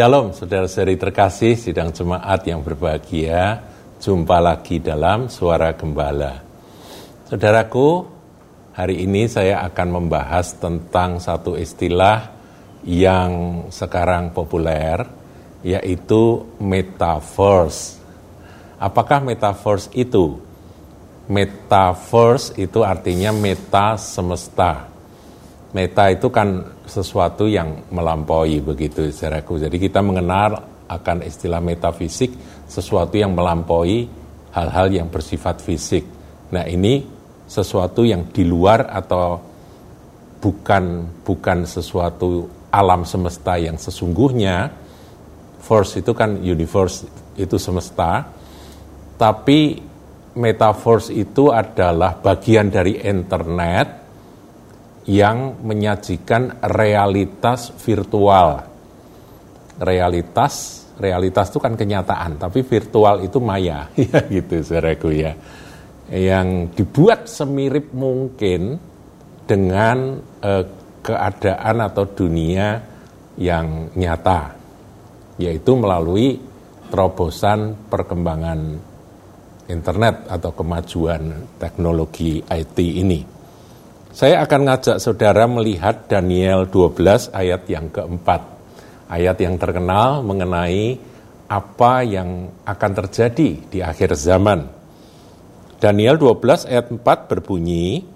Shalom, saudara-saudari terkasih, sidang jemaat yang berbahagia. Jumpa lagi dalam Suara Gembala. Saudaraku, hari ini saya akan membahas tentang satu istilah yang sekarang populer, yaitu metaverse. Apakah metaverse itu? Metaverse itu artinya meta semesta. Meta itu kan sesuatu yang melampaui begitu saudaraku. Jadi kita mengenal akan istilah metafisik sesuatu yang melampaui hal-hal yang bersifat fisik. Nah, ini sesuatu yang di luar atau bukan bukan sesuatu alam semesta yang sesungguhnya. Force itu kan universe itu semesta. Tapi metaverse itu adalah bagian dari internet yang menyajikan realitas virtual. Realitas realitas itu kan kenyataan, tapi virtual itu maya, ya gitu saudaraku ya. Yang dibuat semirip mungkin dengan eh, keadaan atau dunia yang nyata, yaitu melalui terobosan perkembangan internet atau kemajuan teknologi IT ini. Saya akan ngajak saudara melihat Daniel 12 ayat yang keempat ayat yang terkenal mengenai apa yang akan terjadi di akhir zaman. Daniel 12 ayat 4 berbunyi,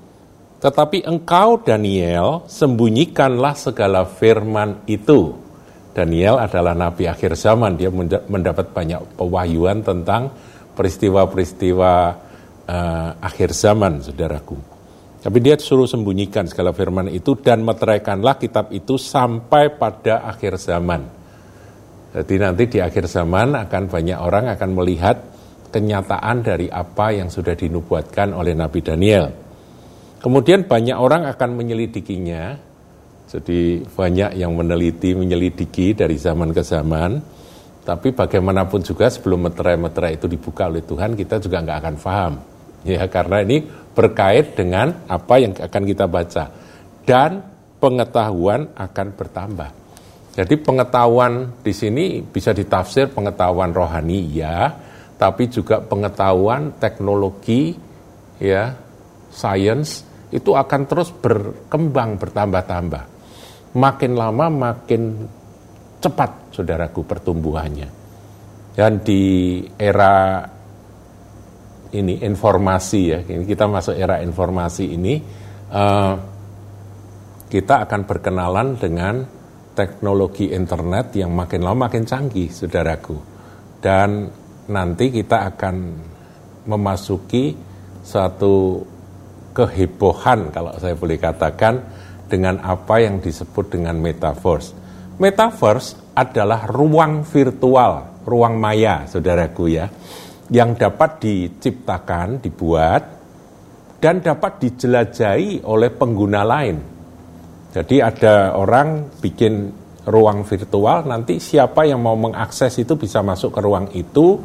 Tetapi engkau Daniel sembunyikanlah segala firman itu. Daniel adalah nabi akhir zaman, dia mendapat banyak pewahyuan tentang peristiwa-peristiwa uh, akhir zaman, saudaraku. Tapi dia suruh sembunyikan segala firman itu dan meteraikanlah kitab itu sampai pada akhir zaman. Jadi nanti di akhir zaman akan banyak orang akan melihat kenyataan dari apa yang sudah dinubuatkan oleh Nabi Daniel. Kemudian banyak orang akan menyelidikinya. Jadi banyak yang meneliti, menyelidiki dari zaman ke zaman. Tapi bagaimanapun juga sebelum meterai-meterai itu dibuka oleh Tuhan, kita juga nggak akan paham. Ya, karena ini berkait dengan apa yang akan kita baca dan pengetahuan akan bertambah. Jadi pengetahuan di sini bisa ditafsir pengetahuan rohani ya, tapi juga pengetahuan teknologi ya, science itu akan terus berkembang bertambah-tambah. Makin lama makin cepat saudaraku pertumbuhannya. Dan di era ini informasi ya, kita masuk era informasi ini, uh, kita akan berkenalan dengan teknologi internet yang makin lama makin canggih, saudaraku. Dan nanti kita akan memasuki suatu kehebohan kalau saya boleh katakan dengan apa yang disebut dengan metaverse. Metaverse adalah ruang virtual, ruang maya, saudaraku ya yang dapat diciptakan, dibuat, dan dapat dijelajahi oleh pengguna lain. Jadi ada orang bikin ruang virtual, nanti siapa yang mau mengakses itu bisa masuk ke ruang itu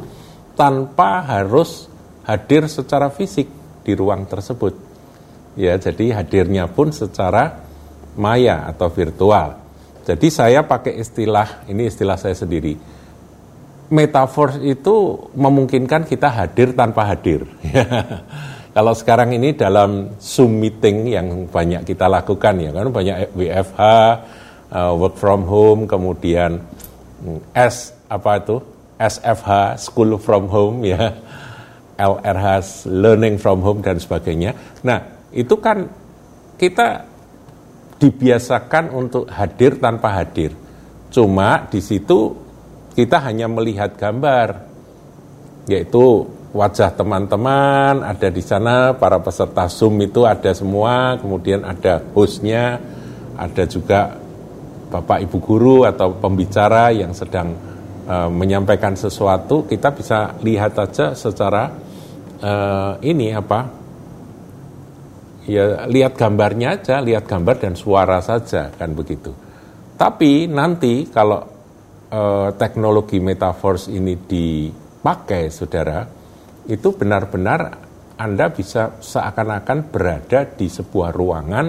tanpa harus hadir secara fisik di ruang tersebut. Ya, jadi hadirnya pun secara maya atau virtual. Jadi saya pakai istilah, ini istilah saya sendiri, metaverse itu memungkinkan kita hadir tanpa hadir. Kalau sekarang ini dalam Zoom meeting yang banyak kita lakukan ya kan banyak WFH, uh, work from home, kemudian mm, S apa itu SFH, school from home ya, LRH, learning from home dan sebagainya. Nah itu kan kita dibiasakan untuk hadir tanpa hadir. Cuma di situ kita hanya melihat gambar, yaitu wajah teman-teman ada di sana, para peserta Zoom itu ada semua, kemudian ada hostnya, ada juga Bapak Ibu Guru atau pembicara yang sedang uh, menyampaikan sesuatu, kita bisa lihat saja secara uh, ini apa, ya lihat gambarnya aja, lihat gambar dan suara saja, kan begitu. Tapi nanti kalau eh, teknologi metaverse ini dipakai, saudara, itu benar-benar Anda bisa seakan-akan berada di sebuah ruangan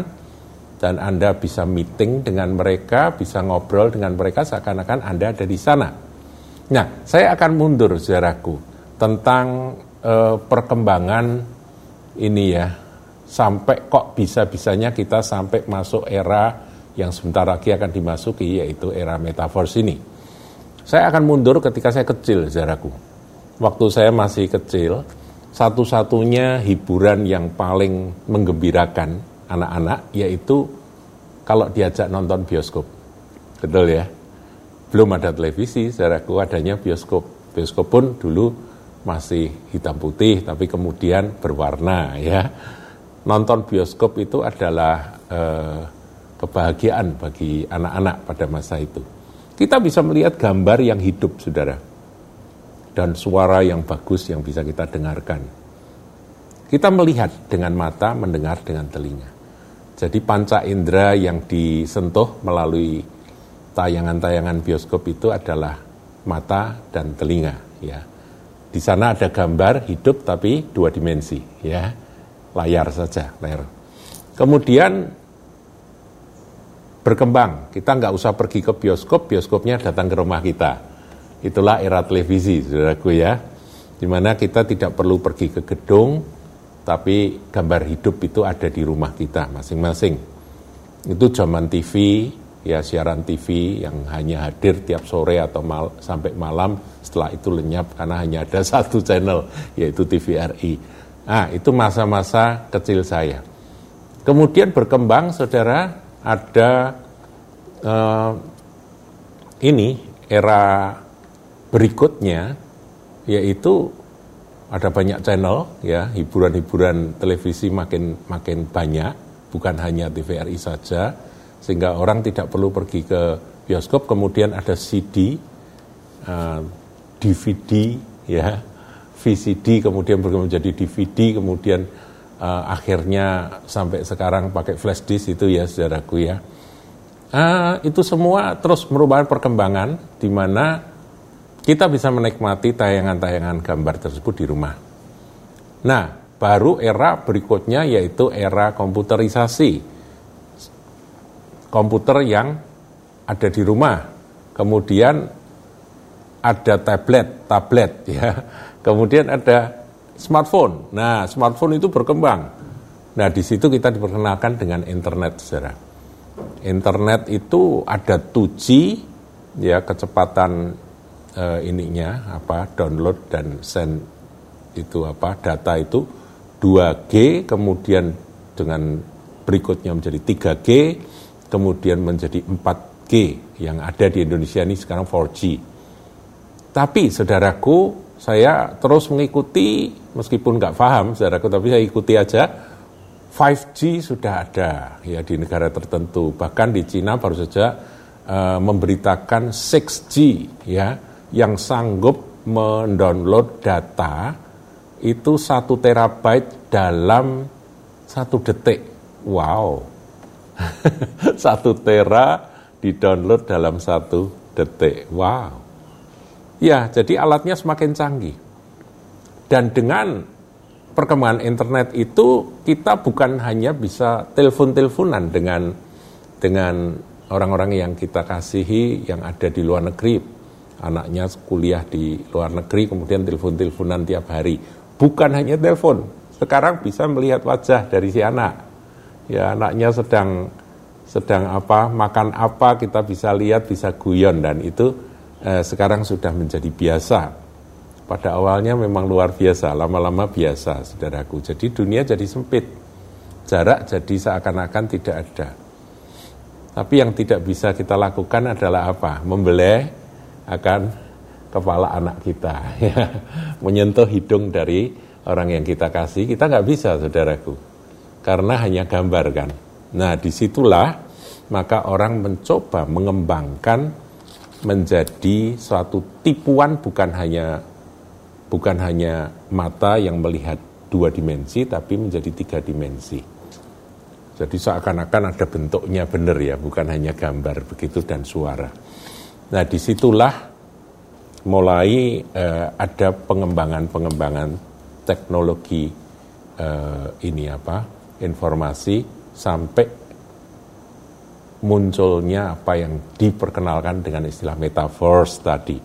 dan Anda bisa meeting dengan mereka, bisa ngobrol dengan mereka seakan-akan Anda ada di sana. Nah, saya akan mundur saudaraku tentang eh, perkembangan ini ya, sampai kok bisa-bisanya kita sampai masuk era yang sebentar lagi akan dimasuki yaitu era metaverse ini. Saya akan mundur ketika saya kecil, saudaraku. Waktu saya masih kecil, satu-satunya hiburan yang paling menggembirakan anak-anak yaitu kalau diajak nonton bioskop. Betul ya? Belum ada televisi, saudaraku adanya bioskop. Bioskop pun dulu masih hitam putih tapi kemudian berwarna ya. Nonton bioskop itu adalah eh, kebahagiaan bagi anak-anak pada masa itu. Kita bisa melihat gambar yang hidup, saudara. Dan suara yang bagus yang bisa kita dengarkan. Kita melihat dengan mata, mendengar dengan telinga. Jadi panca indera yang disentuh melalui tayangan-tayangan bioskop itu adalah mata dan telinga ya. Di sana ada gambar hidup tapi dua dimensi ya. Layar saja, layar. Kemudian berkembang, kita nggak usah pergi ke bioskop, bioskopnya datang ke rumah kita. Itulah era televisi, saudaraku ya. Di mana kita tidak perlu pergi ke gedung, tapi gambar hidup itu ada di rumah kita masing-masing. Itu zaman TV, ya siaran TV yang hanya hadir tiap sore atau mal, sampai malam, setelah itu lenyap karena hanya ada satu channel, yaitu TVRI. Nah, itu masa-masa kecil saya. Kemudian berkembang, saudara, ada uh, ini era berikutnya, yaitu ada banyak channel ya. Hiburan-hiburan televisi makin makin banyak bukan hanya TVRI saja sehingga orang tidak perlu pergi ke bioskop. Kemudian ada CD uh, eh, DVD ya. VCD kemudian berkembang menjadi DVD kemudian uh, akhirnya sampai sekarang pakai flash disk itu ya saudaraku ya uh, itu semua terus merupakan perkembangan di mana kita bisa menikmati tayangan-tayangan gambar tersebut di rumah. Nah, baru era berikutnya yaitu era komputerisasi. Komputer yang ada di rumah. Kemudian ada tablet, tablet ya. Kemudian ada smartphone. Nah, smartphone itu berkembang. Nah, di situ kita diperkenalkan dengan internet, saudara. Internet itu ada 2G, ya kecepatan uh, ininya apa download dan send itu apa data itu 2G kemudian dengan berikutnya menjadi 3G kemudian menjadi 4G yang ada di Indonesia ini sekarang 4G. Tapi saudaraku saya terus mengikuti meskipun nggak paham saudaraku tapi saya ikuti aja 5G sudah ada ya di negara tertentu bahkan di Cina baru saja uh, memberitakan 6G ya yang sanggup mendownload data itu satu terabyte dalam satu detik. Wow, satu tera di-download dalam satu detik. Wow. Ya, jadi alatnya semakin canggih. Dan dengan perkembangan internet itu kita bukan hanya bisa telepon-teleponan dengan dengan orang-orang yang kita kasihi yang ada di luar negeri, anaknya kuliah di luar negeri kemudian telepon-teleponan tiap hari. Bukan hanya telepon, sekarang bisa melihat wajah dari si anak. Ya anaknya sedang sedang apa, makan apa kita bisa lihat, bisa guyon dan itu eh, sekarang sudah menjadi biasa. Pada awalnya memang luar biasa, lama-lama biasa, saudaraku. Jadi dunia jadi sempit, jarak jadi seakan-akan tidak ada. Tapi yang tidak bisa kita lakukan adalah apa? Membelai akan kepala anak kita, ya. menyentuh hidung dari orang yang kita kasih, kita nggak bisa, saudaraku, karena hanya gambar kan. Nah, di situlah maka orang mencoba mengembangkan menjadi suatu tipuan bukan hanya bukan hanya mata yang melihat dua dimensi, tapi menjadi tiga dimensi. Jadi seakan-akan ada bentuknya benar ya, bukan hanya gambar begitu dan suara. Nah di situlah mulai uh, ada pengembangan-pengembangan teknologi uh, ini apa informasi sampai munculnya apa yang diperkenalkan dengan istilah metaverse tadi.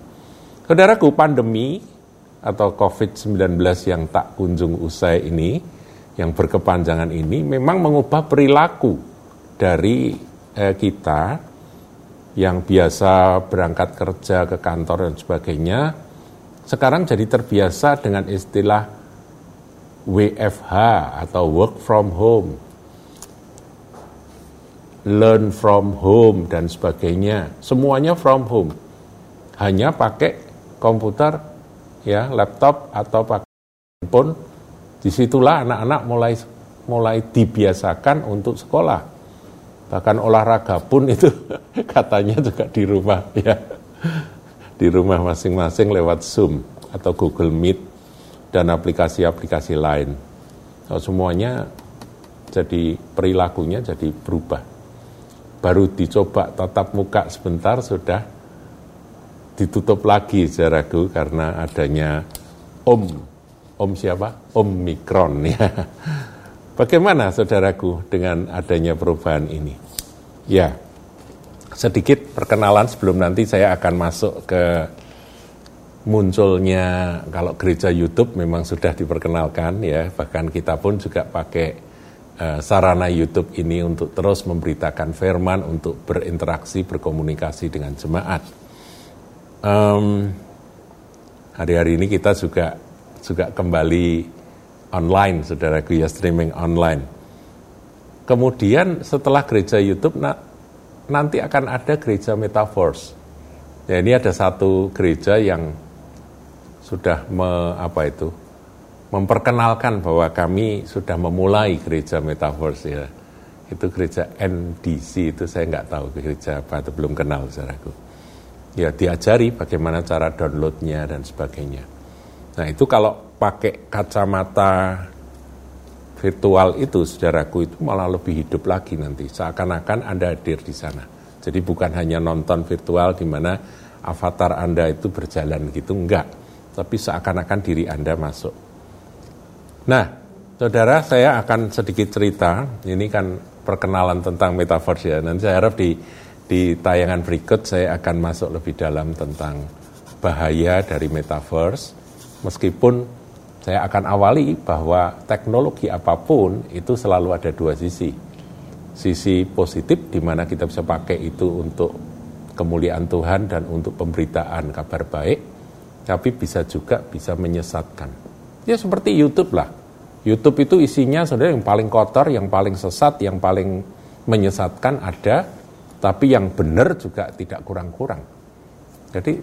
Saudaraku, pandemi atau COVID-19 yang tak kunjung usai ini, yang berkepanjangan ini memang mengubah perilaku dari eh, kita yang biasa berangkat kerja ke kantor dan sebagainya, sekarang jadi terbiasa dengan istilah WFH atau work from home learn from home dan sebagainya. Semuanya from home. Hanya pakai komputer, ya, laptop atau pakai handphone. Di situlah anak-anak mulai mulai dibiasakan untuk sekolah. Bahkan olahraga pun itu katanya juga di rumah ya. Di rumah masing-masing lewat Zoom atau Google Meet dan aplikasi-aplikasi lain. So, semuanya jadi perilakunya jadi berubah baru dicoba tatap muka sebentar sudah ditutup lagi saudaraku karena adanya Om Om siapa? Om Mikron ya. Bagaimana saudaraku dengan adanya perubahan ini? Ya, sedikit perkenalan sebelum nanti saya akan masuk ke munculnya kalau gereja YouTube memang sudah diperkenalkan ya bahkan kita pun juga pakai uh, sarana YouTube ini untuk terus memberitakan firman, untuk berinteraksi, berkomunikasi dengan jemaat. Um, hari-hari ini kita juga juga kembali online, saudaraku ya streaming online. Kemudian setelah gereja YouTube, na, nanti akan ada gereja metaverse. Ya ini ada satu gereja yang sudah me, apa itu memperkenalkan bahwa kami sudah memulai gereja metaverse ya. Itu gereja NDC itu saya nggak tahu gereja apa itu belum kenal saudaraku. Ya diajari bagaimana cara downloadnya dan sebagainya. Nah itu kalau pakai kacamata virtual itu saudaraku itu malah lebih hidup lagi nanti seakan-akan Anda hadir di sana. Jadi bukan hanya nonton virtual di mana avatar Anda itu berjalan gitu enggak, tapi seakan-akan diri Anda masuk Nah, saudara, saya akan sedikit cerita. Ini kan perkenalan tentang metaverse ya. Nanti saya harap di di tayangan berikut saya akan masuk lebih dalam tentang bahaya dari metaverse. Meskipun saya akan awali bahwa teknologi apa pun itu selalu ada dua sisi. Sisi positif di mana kita bisa pakai itu untuk kemuliaan Tuhan dan untuk pemberitaan kabar baik, tapi bisa juga bisa menyesatkan. Ya seperti YouTube lah. YouTube itu isinya saudara yang paling kotor, yang paling sesat, yang paling menyesatkan ada, tapi yang benar juga tidak kurang-kurang. Jadi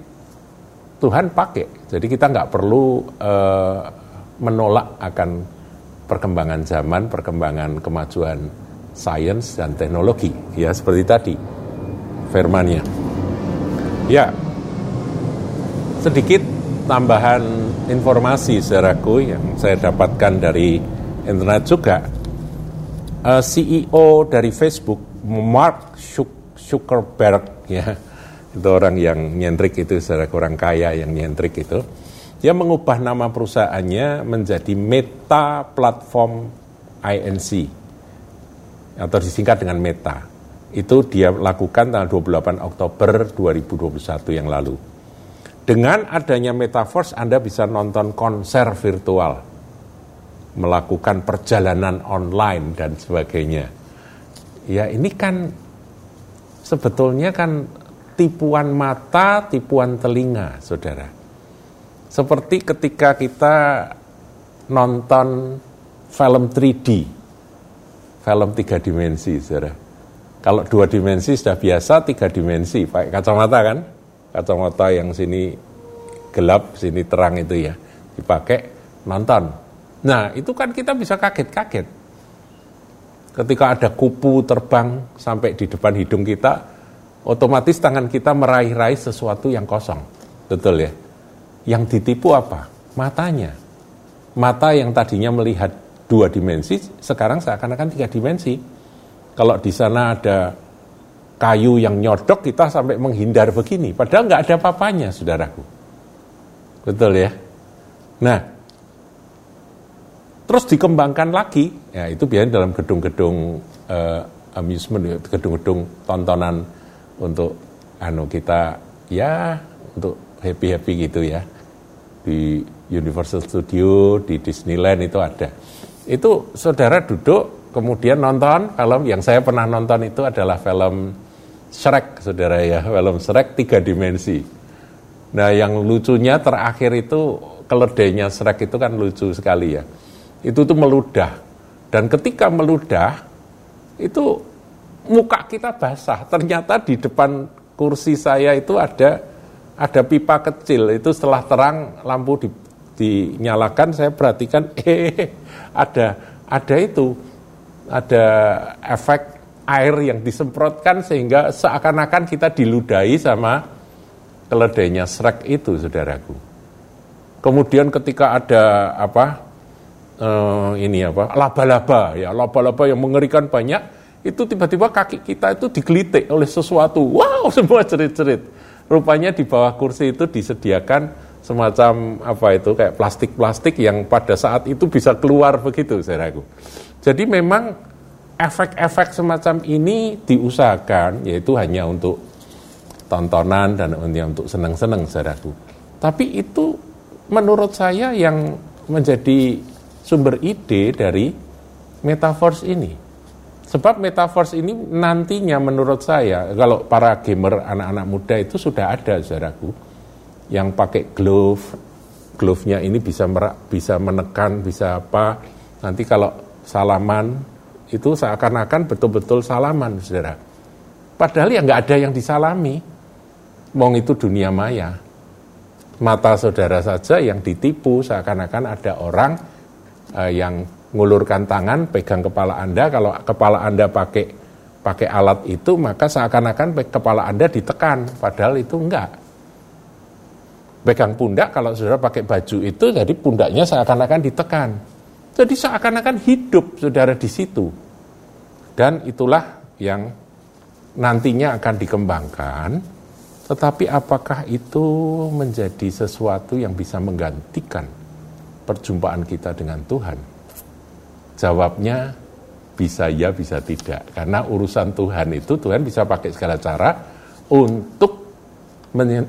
Tuhan pakai. Jadi kita nggak perlu uh, menolak akan perkembangan zaman, perkembangan kemajuan sains dan teknologi. Ya seperti tadi firmannya. Ya, sedikit tambahan informasi saudaraku yang saya dapatkan dari internet juga. Uh, eh, CEO dari Facebook, Mark Zuckerberg, ya, itu orang yang nyentrik itu, saudara orang kaya yang nyentrik itu, dia mengubah nama perusahaannya menjadi Meta Platform INC, atau disingkat dengan Meta. Itu dia lakukan tanggal 28 Oktober 2021 yang lalu. Dengan adanya metaverse Anda bisa nonton konser virtual, melakukan perjalanan online dan sebagainya. Ya ini kan sebetulnya kan tipuan mata, tipuan telinga, saudara. Seperti ketika kita nonton film 3D, film tiga dimensi, saudara. Kalau dua dimensi sudah biasa, tiga dimensi, pakai kacamata kan? Kacamata yang sini gelap, sini terang itu ya, dipakai nonton. Nah, itu kan kita bisa kaget-kaget. Ketika ada kupu terbang sampai di depan hidung kita, otomatis tangan kita meraih-raih sesuatu yang kosong. Betul ya? Yang ditipu apa? Matanya. Mata yang tadinya melihat dua dimensi, sekarang seakan-akan tiga dimensi. Kalau di sana ada kayu yang nyodok kita sampai menghindar begini. Padahal nggak ada papanya, saudaraku. Betul ya? Nah, terus dikembangkan lagi, ya itu biasanya dalam gedung-gedung eh, amusement, gedung-gedung tontonan untuk anu kita ya untuk happy happy gitu ya di Universal Studio di Disneyland itu ada itu saudara duduk kemudian nonton film yang saya pernah nonton itu adalah film Shrek saudara ya. Film Shrek tiga dimensi. Nah yang lucunya terakhir itu keledainya Shrek itu kan lucu sekali ya. Itu tuh meludah. Dan ketika meludah itu muka kita basah. Ternyata di depan kursi saya itu ada ada pipa kecil. Itu setelah terang lampu di, dinyalakan. Saya perhatikan eh ada ada itu ada efek air yang disemprotkan sehingga seakan-akan kita diludahi sama keledainya Shrek itu saudaraku. Kemudian ketika ada apa uh, ini apa laba-laba ya laba-laba yang mengerikan banyak itu tiba-tiba kaki kita itu digelitik oleh sesuatu. Wow, semua cerit-cerit. Rupanya di bawah kursi itu disediakan semacam apa itu kayak plastik-plastik yang pada saat itu bisa keluar begitu, saya ragu. Jadi memang efek-efek semacam ini diusahakan yaitu hanya untuk tontonan dan untuk senang-senang, saya ragu. Tapi itu menurut saya yang menjadi sumber ide dari metaverse ini Sebab metaverse ini nantinya menurut saya, kalau para gamer anak-anak muda itu sudah ada, saudaraku, yang pakai glove, glove-nya ini bisa merak, bisa menekan, bisa apa. Nanti kalau salaman, itu seakan-akan betul-betul salaman, saudara. Padahal ya nggak ada yang disalami. Mong itu dunia maya. Mata saudara saja yang ditipu, seakan-akan ada orang uh, yang ngulurkan tangan, pegang kepala Anda. Kalau kepala Anda pakai pakai alat itu, maka seakan-akan kepala Anda ditekan, padahal itu enggak. Pegang pundak, kalau saudara pakai baju itu, jadi pundaknya seakan-akan ditekan. Jadi seakan-akan hidup saudara di situ. Dan itulah yang nantinya akan dikembangkan, tetapi apakah itu menjadi sesuatu yang bisa menggantikan perjumpaan kita dengan Tuhan? Jawabnya bisa ya, bisa tidak. Karena urusan Tuhan itu Tuhan bisa pakai segala cara untuk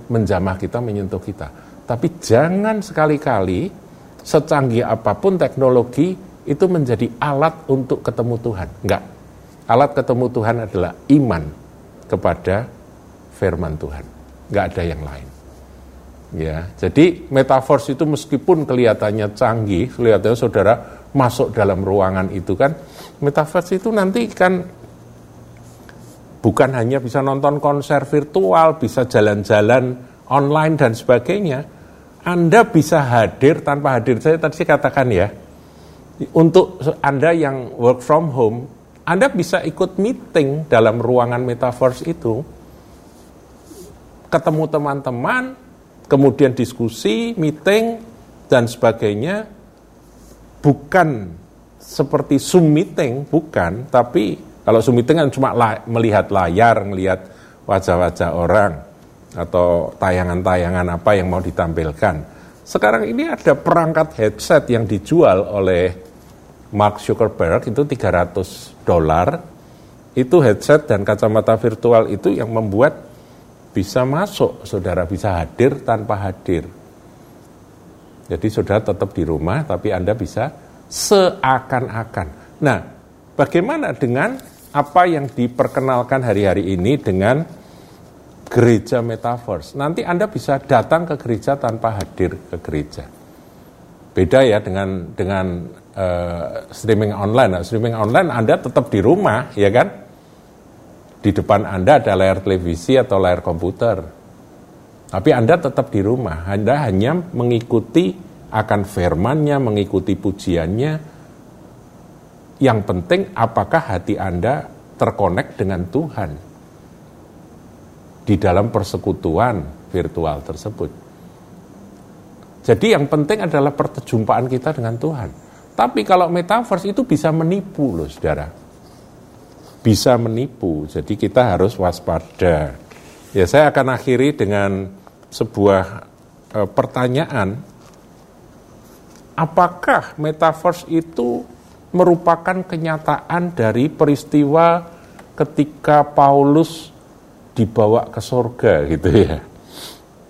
menjamah kita, menyentuh kita. Tapi jangan sekali-kali secanggih apa pun teknologi itu menjadi alat untuk ketemu Tuhan. Enggak. Alat ketemu Tuhan adalah iman kepada firman Tuhan. Enggak ada yang lain. Ya, jadi metaverse itu meskipun kelihatannya canggih, kelihatannya saudara masuk dalam ruangan itu kan metaverse itu nanti kan bukan hanya bisa nonton konser virtual, bisa jalan-jalan online dan sebagainya. Anda bisa hadir tanpa hadir. Saya tadi saya katakan ya, untuk Anda yang work from home, Anda bisa ikut meeting dalam ruangan metaverse itu, ketemu teman-teman, kemudian diskusi, meeting, dan sebagainya, bukan seperti Zoom meeting, bukan, tapi kalau Zoom meeting kan cuma la melihat layar, melihat wajah-wajah orang atau tayangan-tayangan apa yang mau ditampilkan. Sekarang ini ada perangkat headset yang dijual oleh Mark Zuckerberg itu 300 dolar. Itu headset dan kacamata virtual itu yang membuat bisa masuk, saudara bisa hadir tanpa hadir. Jadi saudara tetap di rumah, tapi Anda bisa seakan-akan. Nah, bagaimana dengan apa yang diperkenalkan hari-hari ini dengan gereja metaverse? Nanti Anda bisa datang ke gereja tanpa hadir ke gereja. Beda ya dengan dengan uh, streaming online. Nah, streaming online Anda tetap di rumah, ya kan? Di depan Anda ada layar televisi atau layar komputer tapi Anda tetap di rumah, Anda hanya mengikuti akan firmannya, mengikuti pujiannya. Yang penting apakah hati Anda terkonek dengan Tuhan di dalam persekutuan virtual tersebut. Jadi yang penting adalah perjumpaan kita dengan Tuhan. Tapi kalau metaverse itu bisa menipu loh saudara. Bisa menipu, jadi kita harus waspada. Ya saya akan akhiri dengan sebuah e, pertanyaan, apakah metaverse itu merupakan kenyataan dari peristiwa ketika Paulus dibawa ke surga gitu ya.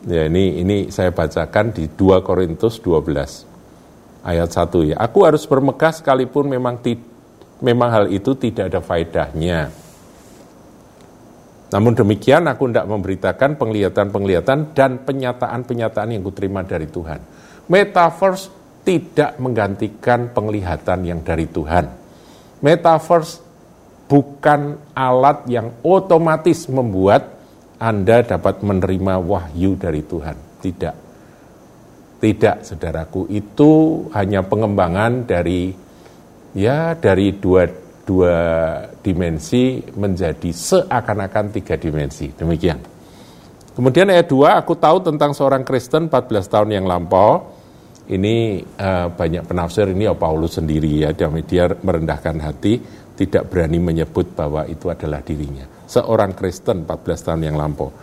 Ya ini ini saya bacakan di 2 Korintus 12 ayat 1 ya. Aku harus bermegah sekalipun memang ti, memang hal itu tidak ada faedahnya. Namun demikian aku tidak memberitakan penglihatan-penglihatan dan penyataan-penyataan yang kuterima dari Tuhan. Metaverse tidak menggantikan penglihatan yang dari Tuhan. Metaverse bukan alat yang otomatis membuat Anda dapat menerima wahyu dari Tuhan. Tidak. Tidak, saudaraku. Itu hanya pengembangan dari ya dari dua dua dimensi menjadi seakan-akan tiga dimensi. Demikian. Kemudian ayat 2, aku tahu tentang seorang Kristen 14 tahun yang lampau. Ini uh, banyak penafsir, ini ya Paulus sendiri ya, dia merendahkan hati tidak berani menyebut bahwa itu adalah dirinya. Seorang Kristen 14 tahun yang lampau.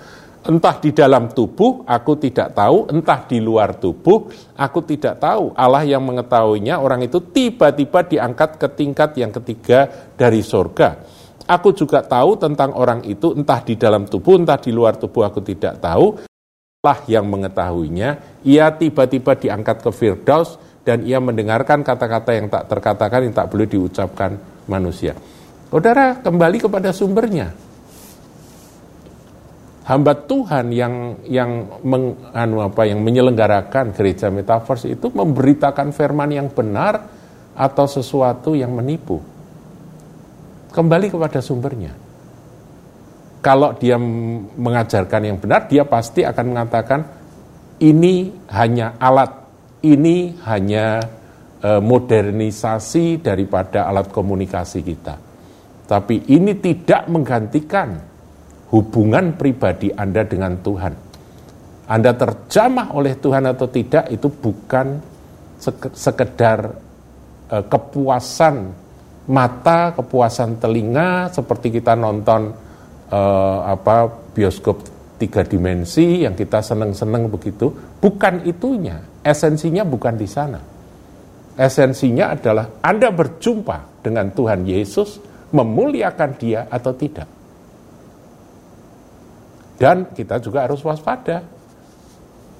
Entah di dalam tubuh, aku tidak tahu. Entah di luar tubuh, aku tidak tahu. Allah yang mengetahuinya, orang itu tiba-tiba diangkat ke tingkat yang ketiga dari sorga. Aku juga tahu tentang orang itu, entah di dalam tubuh, entah di luar tubuh, aku tidak tahu. Allah yang mengetahuinya, ia tiba-tiba diangkat ke Firdaus, dan ia mendengarkan kata-kata yang tak terkatakan, yang tak boleh diucapkan manusia. Saudara kembali kepada sumbernya. Hamba Tuhan yang yang meng, anu apa yang menyelenggarakan gereja metaverse itu memberitakan firman yang benar atau sesuatu yang menipu. Kembali kepada sumbernya. Kalau dia mengajarkan yang benar, dia pasti akan mengatakan ini hanya alat, ini hanya modernisasi daripada alat komunikasi kita. Tapi ini tidak menggantikan hubungan pribadi Anda dengan Tuhan. Anda terjamah oleh Tuhan atau tidak itu bukan sekedar eh, kepuasan mata, kepuasan telinga seperti kita nonton eh, apa bioskop tiga dimensi yang kita seneng-seneng begitu, bukan itunya. Esensinya bukan di sana esensinya adalah Anda berjumpa dengan Tuhan Yesus, memuliakan Dia atau tidak. Dan kita juga harus waspada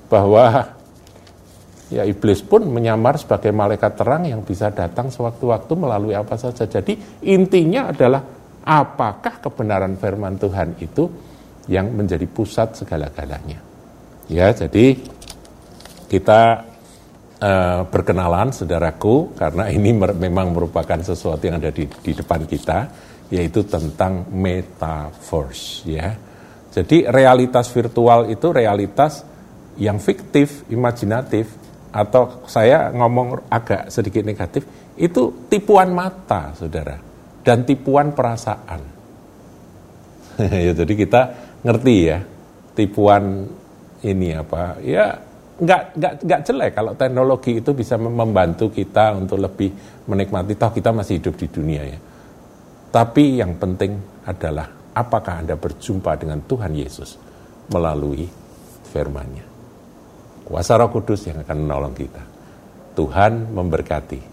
bahwa ya iblis pun menyamar sebagai malaikat terang yang bisa datang sewaktu-waktu melalui apa saja. Jadi intinya adalah apakah kebenaran firman Tuhan itu yang menjadi pusat segala-galanya. Ya, jadi kita uh, berkenalan saudaraku karena ini memang merupakan sesuatu yang ada di, di depan kita yaitu tentang metaverse ya. Jadi realitas virtual itu realitas yang fiktif, imajinatif atau saya ngomong agak sedikit negatif itu tipuan mata saudara dan tipuan perasaan. ya, jadi kita ngerti ya tipuan ini apa ya nggak nggak nggak jelek kalau teknologi itu bisa membantu kita untuk lebih menikmati toh kita masih hidup di dunia ya. Tapi yang penting adalah apakah Anda berjumpa dengan Tuhan Yesus melalui firman-Nya. Kuasa Roh Kudus yang akan menolong kita. Tuhan memberkati.